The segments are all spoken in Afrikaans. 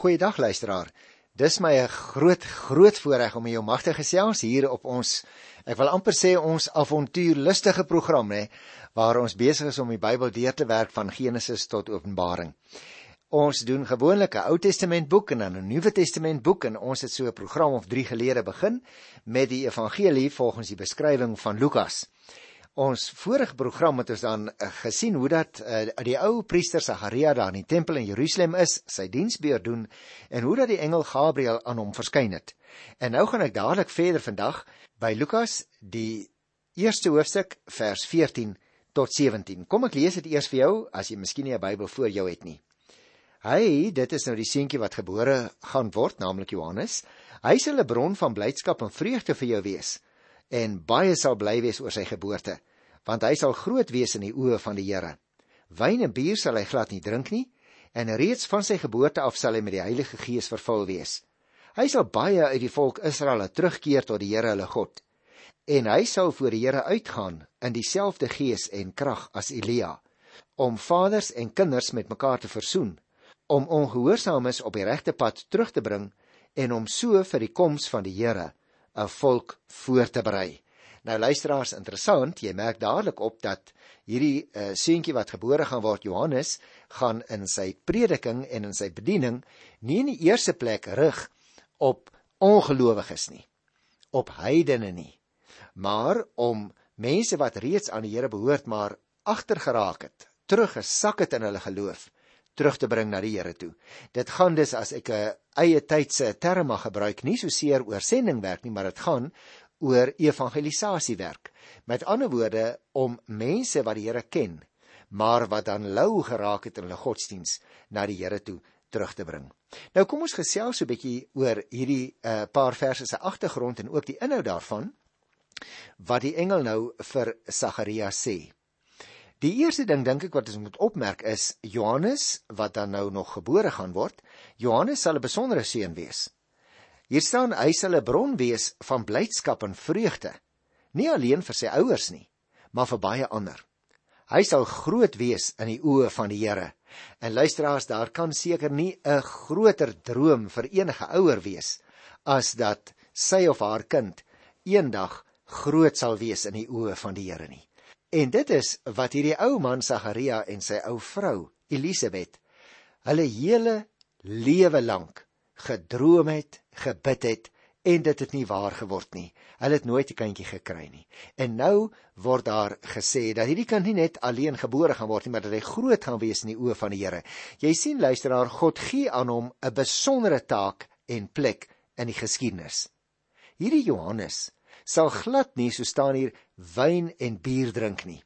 Goeiedag luisteraar. Dis my 'n groot groot voorreg om jou magte gesels hier op ons ek wil amper sê ons avontuurlustige program nê waar ons besig is om die Bybel deur te werk van Genesis tot Openbaring. Ons doen gewoonlik 'n Ou Testament boek en dan 'n Nuwe Testament boek en ons het so 'n program of 3 gelede begin met die evangelie volgens die beskrywing van Lukas. Ons vorige program het ons dan uh, gesien hoe dat uh, die ou priester Sagaria daar in die tempel in Jerusalem is, sy diensbeer doen en hoe dat die engel Gabriël aan hom verskyn het. En nou gaan ek dadelik verder vandag by Lukas die eerste hoofstuk vers 14 tot 17. Kom ek lees dit eers vir jou as jy miskien nie 'n Bybel voor jou het nie. Hy, dit is nou die seentjie wat gebore gaan word, naamlik Johannes. Hy sal 'n bron van blydskap en vreugde vir jou wees en baie sal bly wees oor sy geboorte, want hy sal groot wees in die oë van die Here. Wyn en bier sal hy glad nie drink nie, en reeds van sy geboorte af sal hy met die Heilige Gees vervul wees. Hy sal baie uit die volk Israel terugkeer tot die Here hulle God, en hy sal voor die Here uitgaan in dieselfde gees en krag as Elia, om vaders en kinders met mekaar te versoen, om ongehoorsaames op die regte pad terug te bring en om so vir die koms van die Here 'n volk voor te berei. Nou luisteraars, interessant, jy merk dadelik op dat hierdie uh, seentjie wat gebore gaan word Johannes gaan in sy prediking en in sy bediening nie in die eerste plek rig op ongelowiges nie, op heidene nie, maar om mense wat reeds aan die Here behoort maar agtergeraak het, teruggesak het in hulle geloof terug te bring na die Here toe. Dit gaan dus as ek 'n eie tydse term mag gebruik, nie so seer oor sendingwerk nie, maar dit gaan oor evangelisasiewerk. Met ander woorde om mense wat die Here ken, maar wat dan lou geraak het in hulle godsdiens na die Here toe terug te bring. Nou kom ons gesels so 'n bietjie oor hierdie uh, paar verse se agtergrond en ook die inhoud daarvan wat die engel nou vir Sagaria sê. Die eerste ding dink ek wat ons moet opmerk is Johannes wat dan nou nog gebore gaan word. Johannes sal 'n besondere seun wees. Hier staan hy sal 'n bron wees van blydskap en vreugde, nie alleen vir sy ouers nie, maar vir baie ander. Hy sal groot wees in die oë van die Here. En luisteraars, daar kan seker nie 'n groter droom vir enige ouer wees as dat sy of haar kind eendag groot sal wees in die oë van die Here nie. En dit is wat hierdie ou man Sagaria en sy ou vrou Elisabet hulle hele lewe lank gedroom het, gebid het en dit het nie waar geword nie. Hulle het nooit 'n kindjie gekry nie. En nou word daar gesê dat hierdie kind nie net alleen gebore gaan word nie, maar dat hy groot gaan wees in die oë van die Here. Jy sien luisteraar, God gee aan hom 'n besondere taak en plek in die geskiedenis. Hierdie Johannes sal glad nie so staan hier wyn en bier drink nie.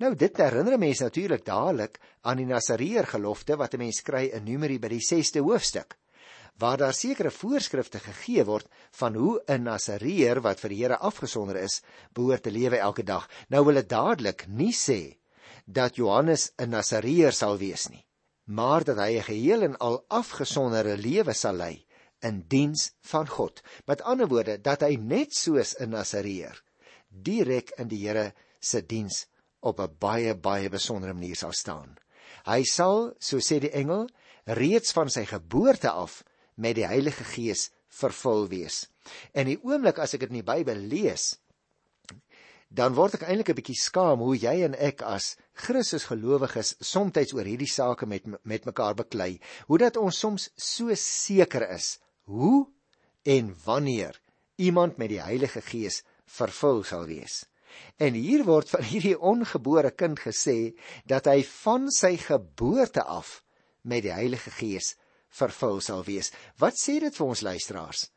Nou dit herinner mense natuurlik dadelik aan die Nasareer gelofte wat 'n mens kry in Numeri by die 6ste hoofstuk waar daar sekere voorskrifte gegee word van hoe 'n Nasareer wat vir die Here afgesonder is, behoort te lewe elke dag. Nou wil dit dadelik nie sê dat Johannes 'n Nasareer sal wees nie, maar dat hy 'n geheel en al afgesonderde lewe sal lei in diens van God. Met ander woorde dat hy net soos 'n Nasareer direk in die Here se diens op 'n baie baie besondere manier sal staan. Hy sal, so sê die engel, reeds van sy geboorte af met die Heilige Gees vervul wees. En die oomblik as ek dit in die Bybel lees, dan word ek eintlik 'n bietjie skaam hoe jy en ek as Christus gelowiges soms oor hierdie sake met met mekaar beklei. Hoe dat ons soms so seker is hoe en wanneer iemand met die Heilige Gees vervul sal wees. En hier word van hierdie ongebore kind gesê dat hy van sy geboorte af met die Heilige Gees vervul sal wees. Wat sê dit vir ons luisteraars?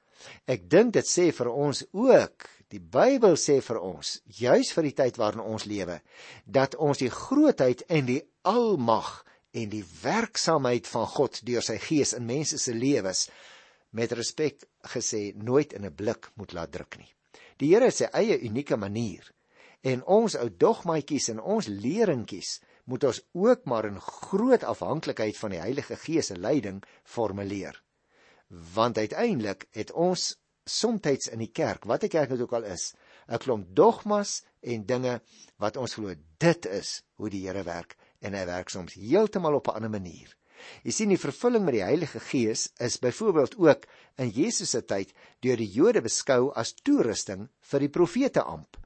Ek dink dit sê vir ons ook, die Bybel sê vir ons, juis vir die tyd waarin ons lewe, dat ons die grootheid en die almag en die werksaamheid van God deur sy Gees in mense se lewens met respek gesê nooit in 'n blik moet laat druk nie. Die Here het sy eie unieke manier en ons ou dogmatjies en ons leerentjies moet ons ook maar in groot afhanklikheid van die Heilige Gees se leiding formuleer. Want uiteindelik het ons soms in die kerk, wat 'n kerk dit ook al is, 'n klomp dogmas en dinge wat ons glo dit is hoe die Here werk en hy werk soms heeltemal op 'n ander manier. Jy sien die vervulling met die Heilige Gees is byvoorbeeld ook in Jesus se tyd deur die Jode beskou as toerusting vir die profeteamp.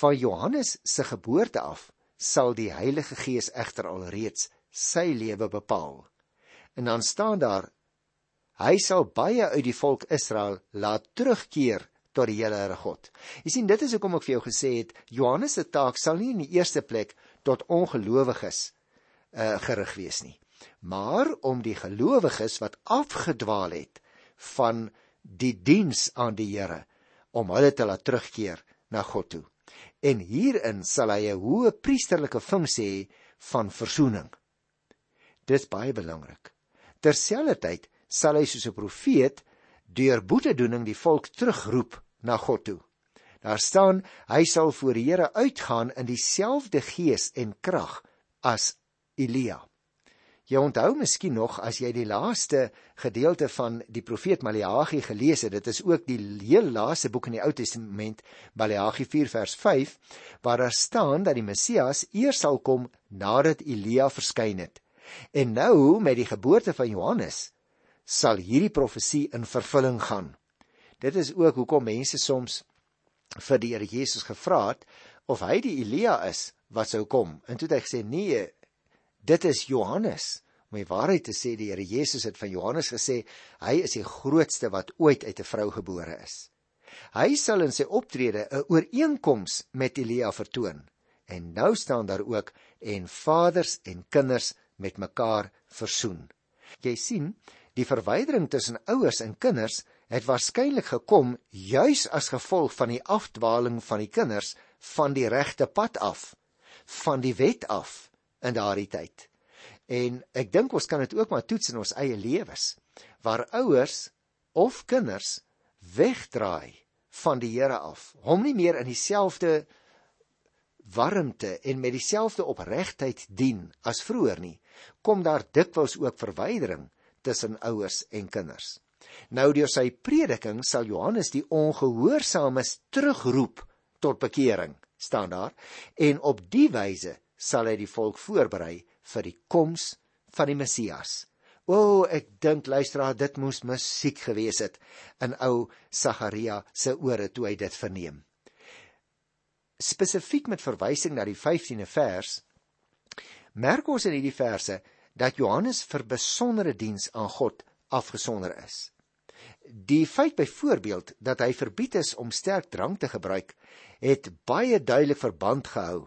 Van Johannes se geboorte af sal die Heilige Gees egter alreeds sy lewe bepaal. En dan staan daar hy sal baie uit die volk Israel laat terugkeer tot die Here God. Jy sien dit is hoekom ek vir jou gesê het Johannes se taak sal nie in die eerste plek tot ongelowiges uh, gerig wees nie, maar om die gelowiges wat afgedwaal het van die diens aan die Here om hulle te laat terugkeer na God toe. En hierin sal hy 'n hoë priesterlike funksie hê van verzoening. Dis baie belangrik. Terselfdertyd sal hy soos 'n profeet deur boetedoening die volk terugroep na God toe. Daar staan hy sal voor die Here uitgaan in dieselfde gees en krag as Elia. Jy onthou miskien nog as jy die laaste gedeelte van die profeet Maleagi gelees het, dit is ook die heel laaste boek in die Ou Testament, Maleagi 4 vers 5, waar daar staan dat die Messias eers sal kom nadat Elia verskyn het. En nou met die geboorte van Johannes sal hierdie profesie in vervulling gaan. Dit is ook hoekom mense soms vir die Here Jesus gevra het of hy die Elia is wat sou kom. En toe het hy gesê nee, dit is Johannes. Om die waarheid te sê, die Here Jesus het van Johannes gesê, hy is die grootste wat ooit uit 'n vrou gebore is. Hy sal in sy optrede 'n ooreenkoms met Elia vertoon. En nou staan daar ook en vaders en kinders met mekaar versoen. Jy sien, die verwydering tussen ouers en kinders het waarskynlik gekom juis as gevolg van die afdwaling van die kinders van die regte pad af, van die wet af in daardie tyd. En ek dink ons kan dit ook maar toets in ons eie lewens waar ouers of kinders wegdraai van die Here af. Hom nie meer in dieselfde warmte en met dieselfde opregtheid dien as vroeër nie. Kom daar dikwels ook verwydering tussen ouers en kinders. Nou deur sy prediking sal Johannes die ongehoorsaames terugroep tot bekering, staan daar, en op die wyse sal hy die volk voorberei vir die koms van die Messias. O, ek dink luisteraar, dit moes musiek gewees het in ou Sagaria se ore toe hy dit verneem. Spesifiek met verwysing na die 15de vers merk ons in hierdie verse dat Johannes vir besondere diens aan God afgesonder is. Die feit byvoorbeeld dat hy verbied is om sterk drank te gebruik, het baie duidelik verband gehou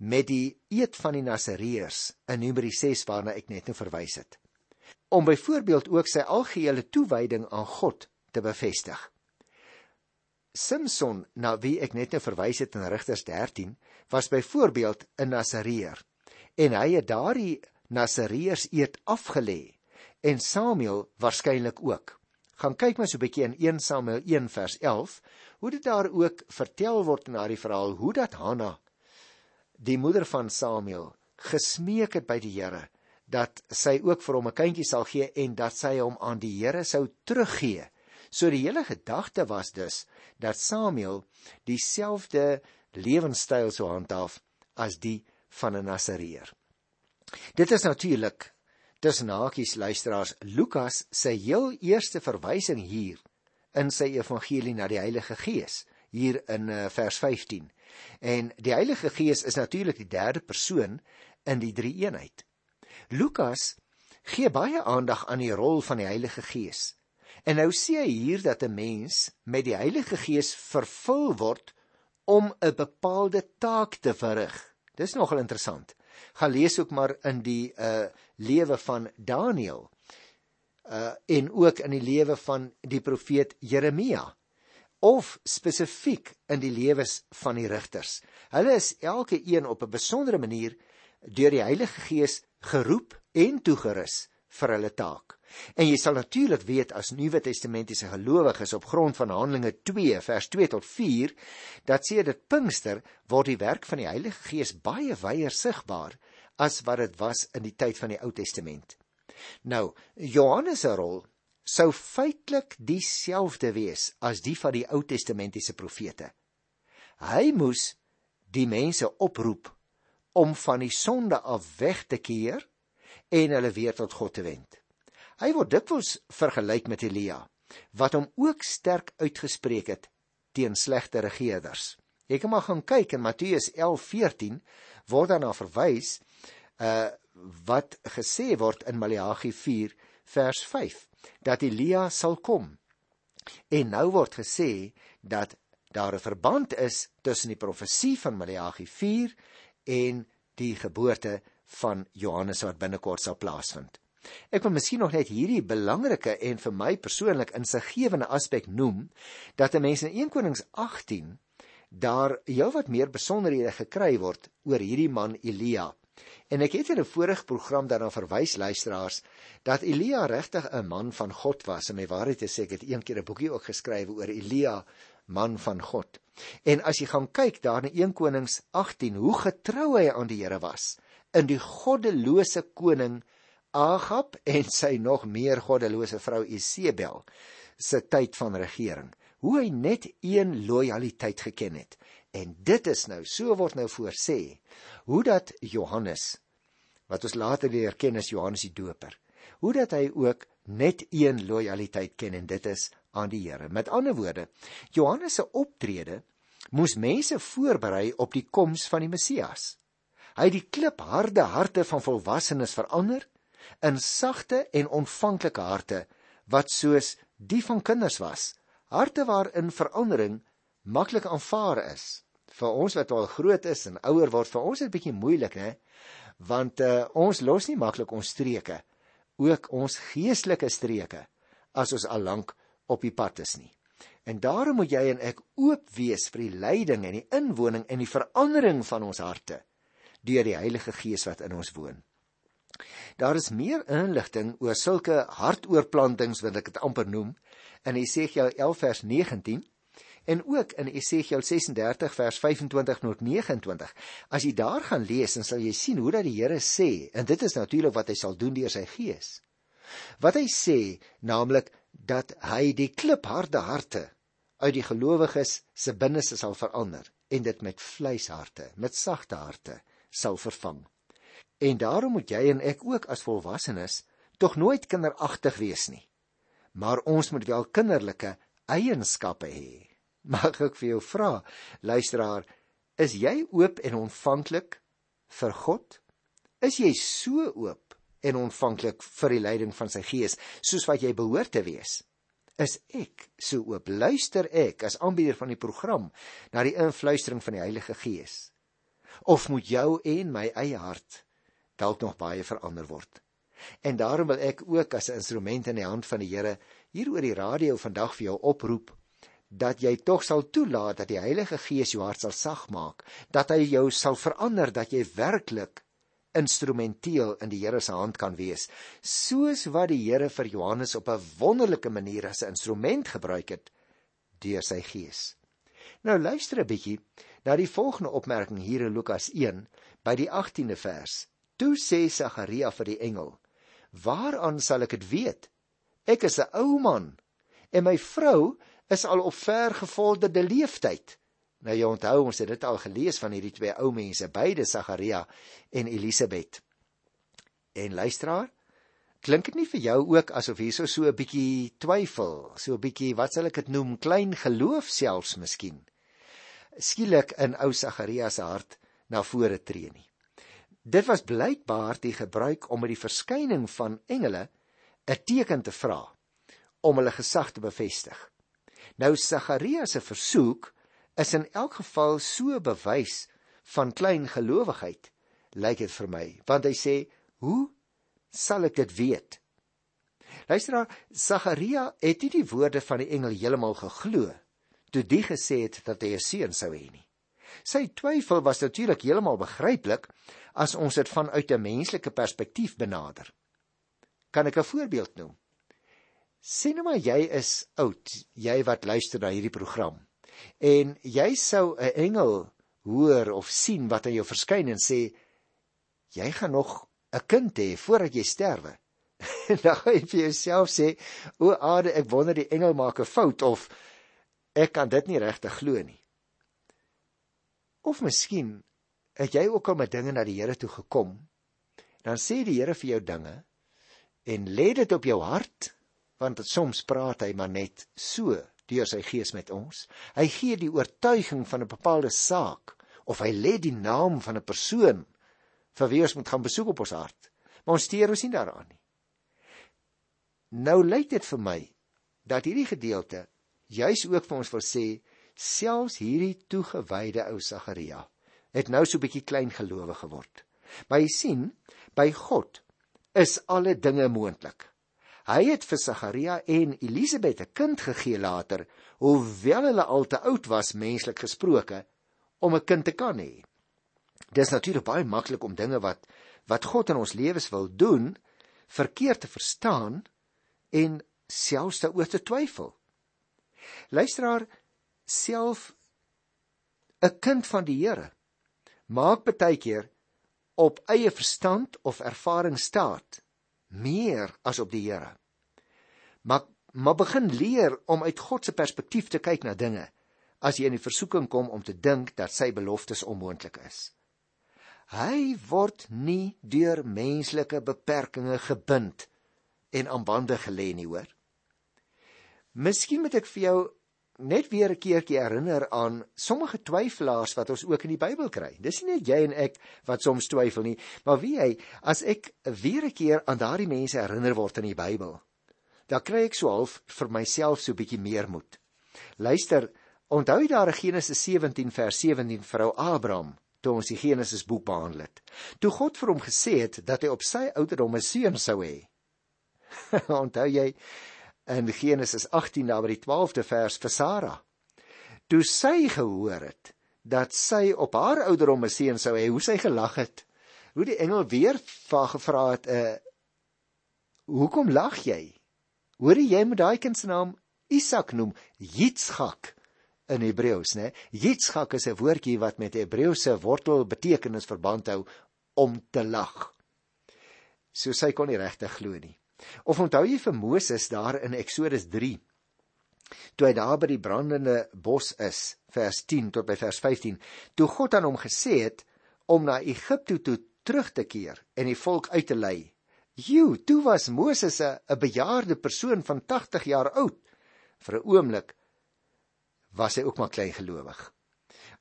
met die eed van die Nasareërs in Numeri 6 waarna ek net nou verwys het. Om byvoorbeeld ook sy algehele toewyding aan God te bevestig. Samson, na wie ek net nou verwys het in Rigters 13, was byvoorbeeld 'n Nasareër en hy het daardie Nasareërs eed afgelê en Samuel waarskynlik ook. Gaan kyk maar so 'n bietjie in 1 Samuel 1 vers 11 hoe dit daar ook vertel word in daardie verhaal hoe dat Hanna die moeder van Samuel gesmeek het by die Here dat sy ook vir hom 'n kindjie sal gee en dat sy hom aan die Here sou teruggee. So die hele gedagte was dus dat Samuel dieselfde lewenstyl sou handhaaf as die van 'n Nasareër. Dit is natuurlik tussen hakies luisteraars Lukas se heel eerste verwysing hier in sy evangelie na die Heilige Gees hier in uh, vers 15. En die Heilige Gees is natuurlik die derde persoon in die drie eenheid. Lukas gee baie aandag aan die rol van die Heilige Gees. En nou sê hy hier dat 'n mens met die Heilige Gees vervul word om 'n bepaalde taak te verrig. Dis nogal interessant. Gaan lees ook maar in die uh lewe van Daniël. Uh en ook in die lewe van die profeet Jeremia of spesifiek in die lewens van die rigters. Hulle is elke een op 'n besondere manier deur die Heilige Gees geroep en toegerus vir hulle taak. En jy sal natuurlik weet as Nuwe Testamentiese gelowiges op grond van Handelinge 2 vers 2 tot 4 dat sê dit Pinkster word die werk van die Heilige Gees baie wyer sigbaar as wat dit was in die tyd van die Ou Testament. Nou, Johannes se rol sou feitelik dieselfde wees as die van die Ou Testamentiese profete. Hy moes die mense oproep om van die sonde af weg te keer en hulle weer tot God te wend. Hy word dikwels vergelyk met Elia wat hom ook sterk uitgespreek het teen slegte regerders. Jy kan maar gaan kyk in Matteus 11:14 word daarna verwys uh wat gesê word in Maleagi 4 vers 5 dat Elia sal kom. En nou word gesê dat daar 'n verband is tussen die profesie van Maleagi 4 en die geboorte van Johannes wat binnekort sal plaasvind. Ek wil miskien nog net hierdie belangrike en vir my persoonlik insiggewende aspek noem dat 'n mens in 1 Konings 18 daar heelwat meer besonderhede gekry word oor hierdie man Elia. En ek het in 'n vorige program daarna verwys luisteraars dat Elia regtig 'n man van God was. En my waarheid te sê ek het eendag 'n boekie ook geskrywe oor Elia man van God. En as jy gaan kyk daar in 1 Konings 18 hoe getrou hy aan die Here was in die goddelose koning Agab en sy nog meer goddelose vrou Isebel se tyd van regering. Hoe hy net een lojaliteit geken het. En dit is nou, so word nou voorsê, hoe dat Johannes wat ons later leer ken as Johannes die Doper, hoe dat hy ook net een lojaliteit ken en dit is aan die Here. Met ander woorde, Johannes se optrede moes mense voorberei op die koms van die Messias. Hy het die klipharde harte van volwassenes verander in sagte en ontvanklike harte wat soos die van kinders was. Harte waarin verandering maklik aanvaar is. Vir ons wat al groot is en ouer word, vir ons is dit bietjie moeilik, hè? Want uh, ons los nie maklik ons streke, ook ons geestelike streke as ons al lank op die pad is nie. En daarom moet jy en ek oop wees vir die leiding en die inwoning en die verandering van ons harte deur die Heilige Gees wat in ons woon. Daar is meer inligting oor sulke hartoorplantings wat ek dit amper noem in Esegiel 11 vers 19 en ook in Esegiel 36 vers 25 tot 29. As jy daar gaan lees, dan sal jy sien hoe dat die Here sê en dit is natuurlik wat hy sal doen deur sy Gees. Wat hy sê, naamlik dat hy die klipharde harte uit die gelowiges se binneste sal verander en dit met vleisharte, met sagte harte sal vervang. En daarom moet jy en ek ook as volwassenes tog nooit kinderagtig wees nie. Maar ons moet wel kinderlike eienskappe hê. Mag ek vir jou vra, luisteraar, is jy oop en ontvanklik vir God? Is jy so oop en ontvanklik vir die leiding van sy gees soos wat jy behoort te wees. Is ek so oop luister ek as aanbieder van die program na die influistering van die Heilige Gees? Of moet jou en my eie hart dalk nog baie verander word? En daarom wil ek ook as 'n instrument in die hand van die Here hier oor die radio vandag vir jou oproep dat jy tog sal toelaat dat die Heilige Gees jou hart sal sag maak, dat hy jou sal verander dat jy werklik instrumenteel in die Here se hand kan wees, soos wat die Here vir Johannes op 'n wonderlike manier as 'n instrument gebruik het deur sy gees. Nou luister 'n bietjie na die volgende opmerking hier in Lukas 1 by die 18de vers. Toe sê Sagaria vir die engel: "Waaraan sal ek dit weet? Ek is 'n ou man en my vrou is al op vergevorderde leeftyd." Nou jy onthou ons het dit al gelees van hierdie twee ou mense, beide Sagaria en Elisabet. En luisteraar, klink dit nie vir jou ook asof hierso so 'n bietjie twyfel, so 'n bietjie wat sal ek dit noem, klein geloof selfs miskien? Skielik in ou Sagaria se hart na vore tree nie. Dit was blykbaar die gebruik om met die verskyning van engele 'n teken te vra om hulle gesag te bevestig. Nou Sagaria se versoek is in elk geval so bewys van klein gelowigheid lyk dit vir my. Want hy sê hoe sal ek dit weet? Luister dan Sagaria het nie die woorde van die engel heeltemal geglo toe die gesê het dat hy 'n seun sou hê nie. Sy twyfel was natuurlik heeltemal begryplik as ons dit vanuit 'n menslike perspektief benader. Kan ek 'n voorbeeld noem sien nou maar jy is oud jy wat luister na hierdie program en jy sou 'n engel hoor of sien wat aan jou verskyn en sê jy gaan nog 'n kind hê voordat jy sterwe. dan gaan jy vir jouself sê, o Ade, ek wonder die engel maak 'n fout of ek kan dit nie regtig glo nie. Of miskien het jy ook al met dinge na die Here toe gekom dan sê die Here vir jou dinge en lê dit op jou hart want soms praat hy maar net so deur sy gees met ons. Hy gee die oortuiging van 'n bepaalde saak of hy lê die naam van 'n persoon vir wie ons moet gaan besoek op ons hart. Maar ons steur ons nie daaraan nie. Nou lyk dit vir my dat hierdie gedeelte juis ook vir ons wil sê selfs hierdie toegewyde ou Sagaria het nou so 'n bietjie klein gelowe geword. Maar jy sien, by God is alle dinge moontlik. Hy het vir Sagaria en Elisabet 'n kind gegee later, hoewel hulle al te oud was menslik gesproke om 'n kind te kan hê. Dis natuurlik baie maklik om dinge wat wat God in ons lewens wil doen, verkeerd te verstaan en selfs daaroor te twyfel. Luisteraar, self 'n kind van die Here maak baie keer op eie verstand of ervaring staat meer as op die Here. Maar maar begin leer om uit God se perspektief te kyk na dinge as jy in die versoeking kom om te dink dat sy beloftes onmoontlik is. Hy word nie deur menslike beperkings gebind en aan bande gelê nie, hoor. Miskien moet ek vir jou net weer 'n keertjie herinner aan sommige twyfelaars wat ons ook in die Bybel kry. Dis nie net jy en ek wat soms twyfel nie, maar wie hy as ek weer 'n keer aan daardie mense herinner word in die Bybel, dan kry ek so half vir myself so 'n bietjie meer moed. Luister, onthou jy daar Genesis 17 vers 17 vrou Abraham toe ons die Genesis boek behandel het. Toe God vir hom gesê het dat hy op sy ouderdom 'n seun sou hê. onthou jy in Genesis 18 na by die 12de vers vir Sara. Toe sy gehoor het dat sy op haar ouderdom 'n seun sou hê, hoe sy gelag het. Hoe die engel weer vir gevra het, "Uh hoekom lag jy? Hoor jy met daai kind se naam Isak noem, Yitzchak in Hebreëus, né? Yitzchak is 'n woordjie wat met Hebreëse wortel betekenis verband hou om te lag. So sy kon nie regtig glo nie. Of onthou jy vir Moses daar in Eksodus 3? Toe hy daar by die brandende bos is, vers 10 tot by vers 15, toe God aan hom gesê het om na Egipte toe terug te keer en die volk uit te lei. Jo, toe was Moses 'n bejaarde persoon van 80 jaar oud. Vir 'n oomblik was hy ook maar klein gelowig.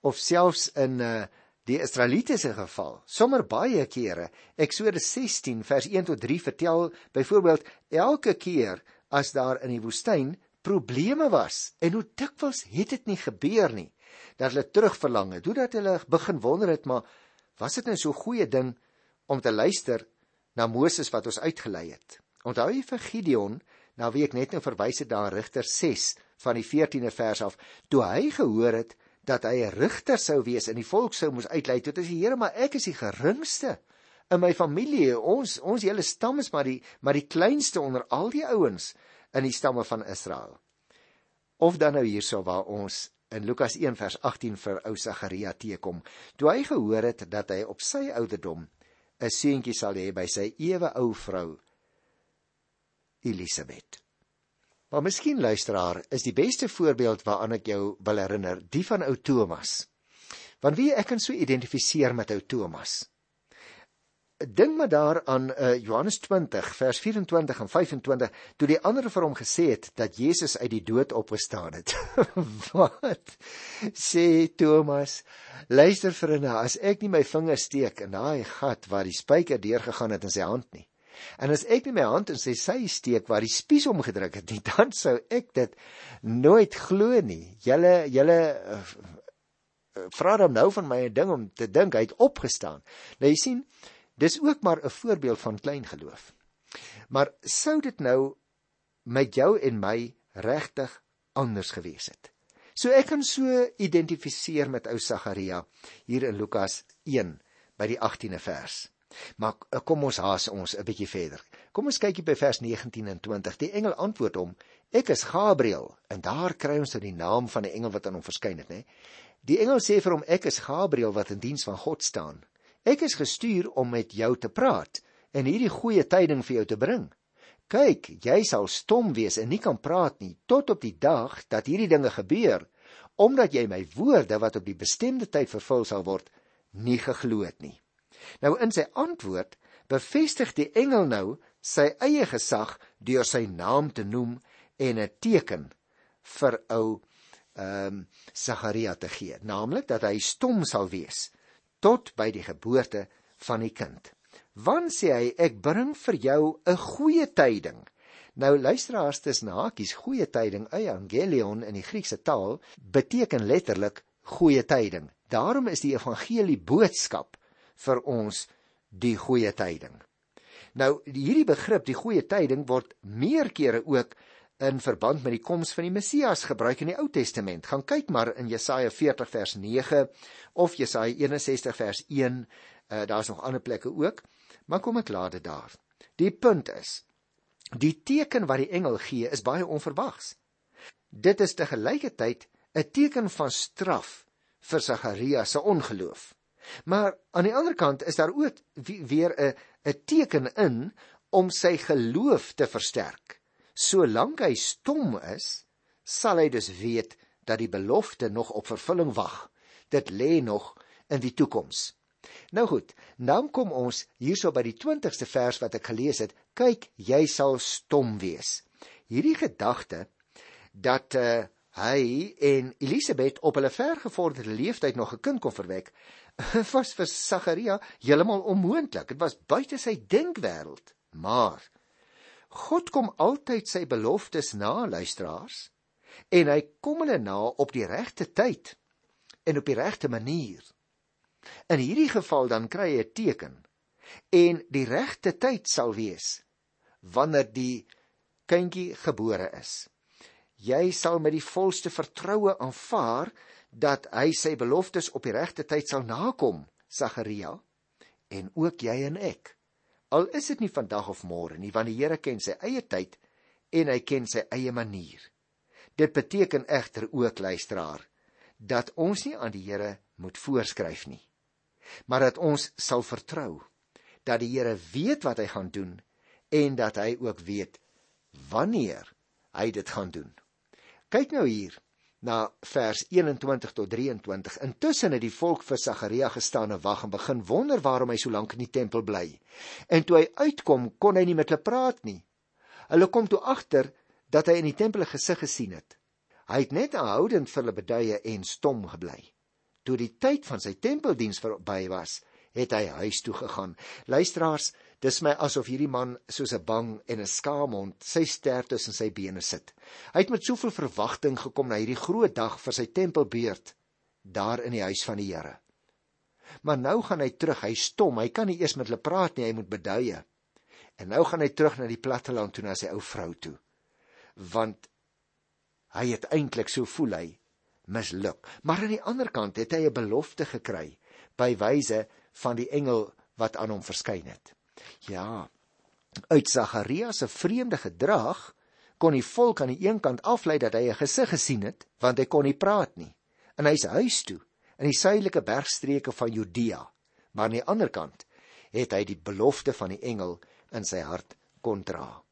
Of selfs in 'n uh, die Israeliete se geval, sommer baie kere. Eksodus 16 vers 1 tot 3 vertel byvoorbeeld elke keer as daar in die woestyn probleme was en hoe dikwels het dit nie gebeur nie dat hulle terugverlang het, hoe dat hulle begin wonder het maar was dit nou so goeie ding om te luister na Moses wat ons uitgelei het. Onthou jy vir Gideon, na wie ek net nou verwys het daar Rigter 6 van die 14de vers af, toe hy gehoor het dat hy 'n rigter sou wees en die volk sou moes uitlei. Tot as die Here maar ek is die geringste in my familie. Ons ons hele stam is maar die maar die kleinste onder al die ouens in die stamme van Israel. Of dan nou hierso waar ons in Lukas 1 vers 18 vir ou Sagaria teekom. Toe hy gehoor het dat hy op sy ouderdom 'n seentjie sal hê by sy ewe ou vrou Elisabeth Maar miskien luisteraar, is die beste voorbeeld waaraan ek jou wil herinner, die van ou Thomas. Want wie ek kan so identifiseer met ou Thomas. Dink maar daar aan uh, Johannes 20 vers 24 en 25 toe die ander vir hom gesê het dat Jesus uit die dood opgestaan het. Wat sê Thomas? Luister vir nou, as ek nie my vinger steek in daai gat waar die spyker deurgegaan het in sy hand nie, En as ek nie my hand in sy sy steek waar die spies omgedruk het nie, dan sou ek dit nooit glo nie. Julle julle uh, vra hom nou van my 'n ding om te dink hy het opgestaan. Nou jy sien, dis ook maar 'n voorbeeld van klein geloof. Maar sou dit nou met jou en my regtig anders gewees het? So ek kan so identifiseer met ou Sagaria hier in Lukas 1 by die 18de vers. Maar eh, kom ons haas ons 'n bietjie verder. Kom ons kykie by vers 19 en 20. Die engel antwoord hom: "Ek is Gabriël." En daar kry ons dan nou die naam van die engel wat aan hom verskyn het, né? Die engel sê vir hom: "Ek is Gabriël wat in diens van God staan. Ek is gestuur om met jou te praat en hierdie goeie tyding vir jou te bring. Kyk, jy sal stom wees en nie kan praat nie tot op die dag dat hierdie dinge gebeur, omdat jy my woorde wat op die bestemde tyd vervul sal word, nie geglo het nie." Nou in sy antwoord bevestig die engel nou sy eie gesag deur sy naam te noem en 'n teken vir ou ehm um, Sagaria te gee, naamlik dat hy stom sal wees tot by die geboorte van die kind. Want sê hy, ek bring vir jou 'n goeie tyding. Nou luisteraars, dis nakies goeie tyding, evangelion in die Griekse taal beteken letterlik goeie tyding. Daarom is die evangelie boodskap vir ons die goeie tyding. Nou hierdie begrip die goeie tyding word meer kere ook in verband met die koms van die Messias gebruik in die Ou Testament. Gaan kyk maar in Jesaja 40 vers 9 of Jesaja 61 vers 1. Uh, Daar's nog ander plekke ook, maar kom ek laat dit daar. Die punt is die teken wat die engel gee is baie onverwags. Dit is te gelykheid 'n teken van straf vir Sagaria se ongeloof. Maar aan die ander kant is daar ook weer 'n 'n teken in om sy geloof te versterk. Solank hy stom is, sal hy dus weet dat die belofte nog op vervulling wag. Dit lê nog in die toekoms. Nou goed, nou kom ons hierso by die 20ste vers wat ek gelees het. Kyk, jy sal stom wees. Hierdie gedagte dat uh, hy en Elisabet op hulle vergevorderde leeftyd nog 'n kind kon verwek, was vir Sagaria heeltemal onmoontlik. Dit was buite sy denkwêreld. Maar God kom altyd sy beloftes na, luisteraars, en hy kom hulle na op die regte tyd en op die regte manier. In hierdie geval dan kry hy 'n teken en die regte tyd sal wees wanneer die kindjie gebore is jy sal met die volste vertroue aanvaar dat hy sy beloftes op die regte tyd sal nakom, Sagaria, en ook jy en ek. Al is dit nie vandag of môre nie, want die Here ken sy eie tyd en hy ken sy eie manier. Dit beteken egter ook luisteraar dat ons nie aan die Here moet voorskryf nie, maar dat ons sal vertrou dat die Here weet wat hy gaan doen en dat hy ook weet wanneer hy dit gaan doen. Kyk nou hier na vers 21 tot 23. Intussen het die volk vir Sagaria gestaan en wag en begin wonder waarom hy so lank in die tempel bly. En toe hy uitkom, kon hy nie met hulle praat nie. Hulle kom toe agter dat hy in die tempel 'n gesig gesien het. Hy het net aanhoudend vir hulle beduie en stom gebly. Toe die tyd van sy tempeldiens verby was, het hy huis toe gegaan. Luisteraars, Dis my asof hierdie man soos 'n bang en 'n skaamhond sy ster tussen sy bene sit. Hy het met soveel verwagting gekom na hierdie groot dag vir sy tempelbeurt daar in die huis van die Here. Maar nou gaan hy terug, hy stom, hy kan nie eers met hulle praat nie, hy moet beduie. En nou gaan hy terug na die platteland toe na sy ou vrou toe. Want hy het eintlik so voel hy misluk. Maar aan die ander kant het hy 'n belofte gekry by wyse van die engel wat aan hom verskyn het. Ja. Uit Sagaria se vreemde gedrag kon die volk aan die een kant aflei dat hy 'n gesig gesien het, want hy kon nie praat nie. En hy's huis toe in die suidelike bergstreke van Judea. Maar aan die ander kant het hy die belofte van die engel in sy hart kon dra.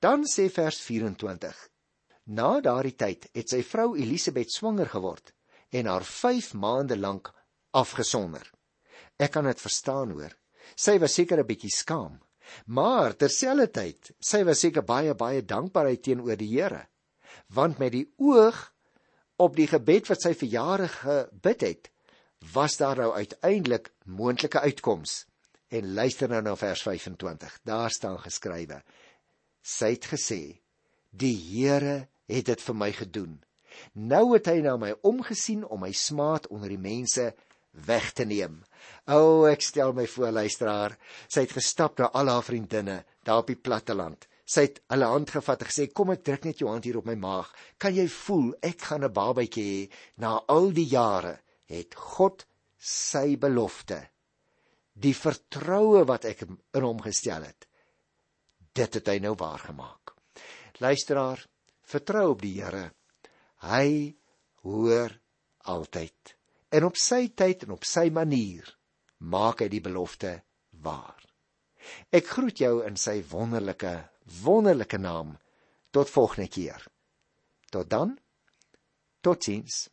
Dan sê vers 24: Na daardie tyd het sy vrou Elisabet swanger geword en haar 5 maande lank afgesonder. Ek kan dit verstaan hoor. Sy was seker 'n bietjie skaam, maar terselfdertyd, sy was seker baie baie dankbaar teenoor die Here. Want met die oog op die gebed wat sy vir jare gebid het, was daar nou uiteindelik moontlike uitkoms. En luister nou na vers 25. Daar staan geskrywe: Sy het gesê: "Die Here het dit vir my gedoen. Nou het hy na my omgesien om my smaad onder die mense weg te neem." O, oh, ek stel my voor luisteraar, sy het gestap na al haar vriendinne daar op die platteland. Sy het hulle hand gevat en gesê: "Kom ek druk net jou hand hier op my maag. Kan jy voel ek gaan 'n babatjie hê na al die jare?" Het God sy belofte, die vertroue wat ek in hom gestel het, dit het hy nou waargemaak. Luisteraar, vertrou op die Here. Hy hoor altyd en op sy tyd en op sy manier maak hy die belofte waar. Ek groet jou in sy wonderlike, wonderlike naam. Tot volgende keer. Tot dan. Totsiens.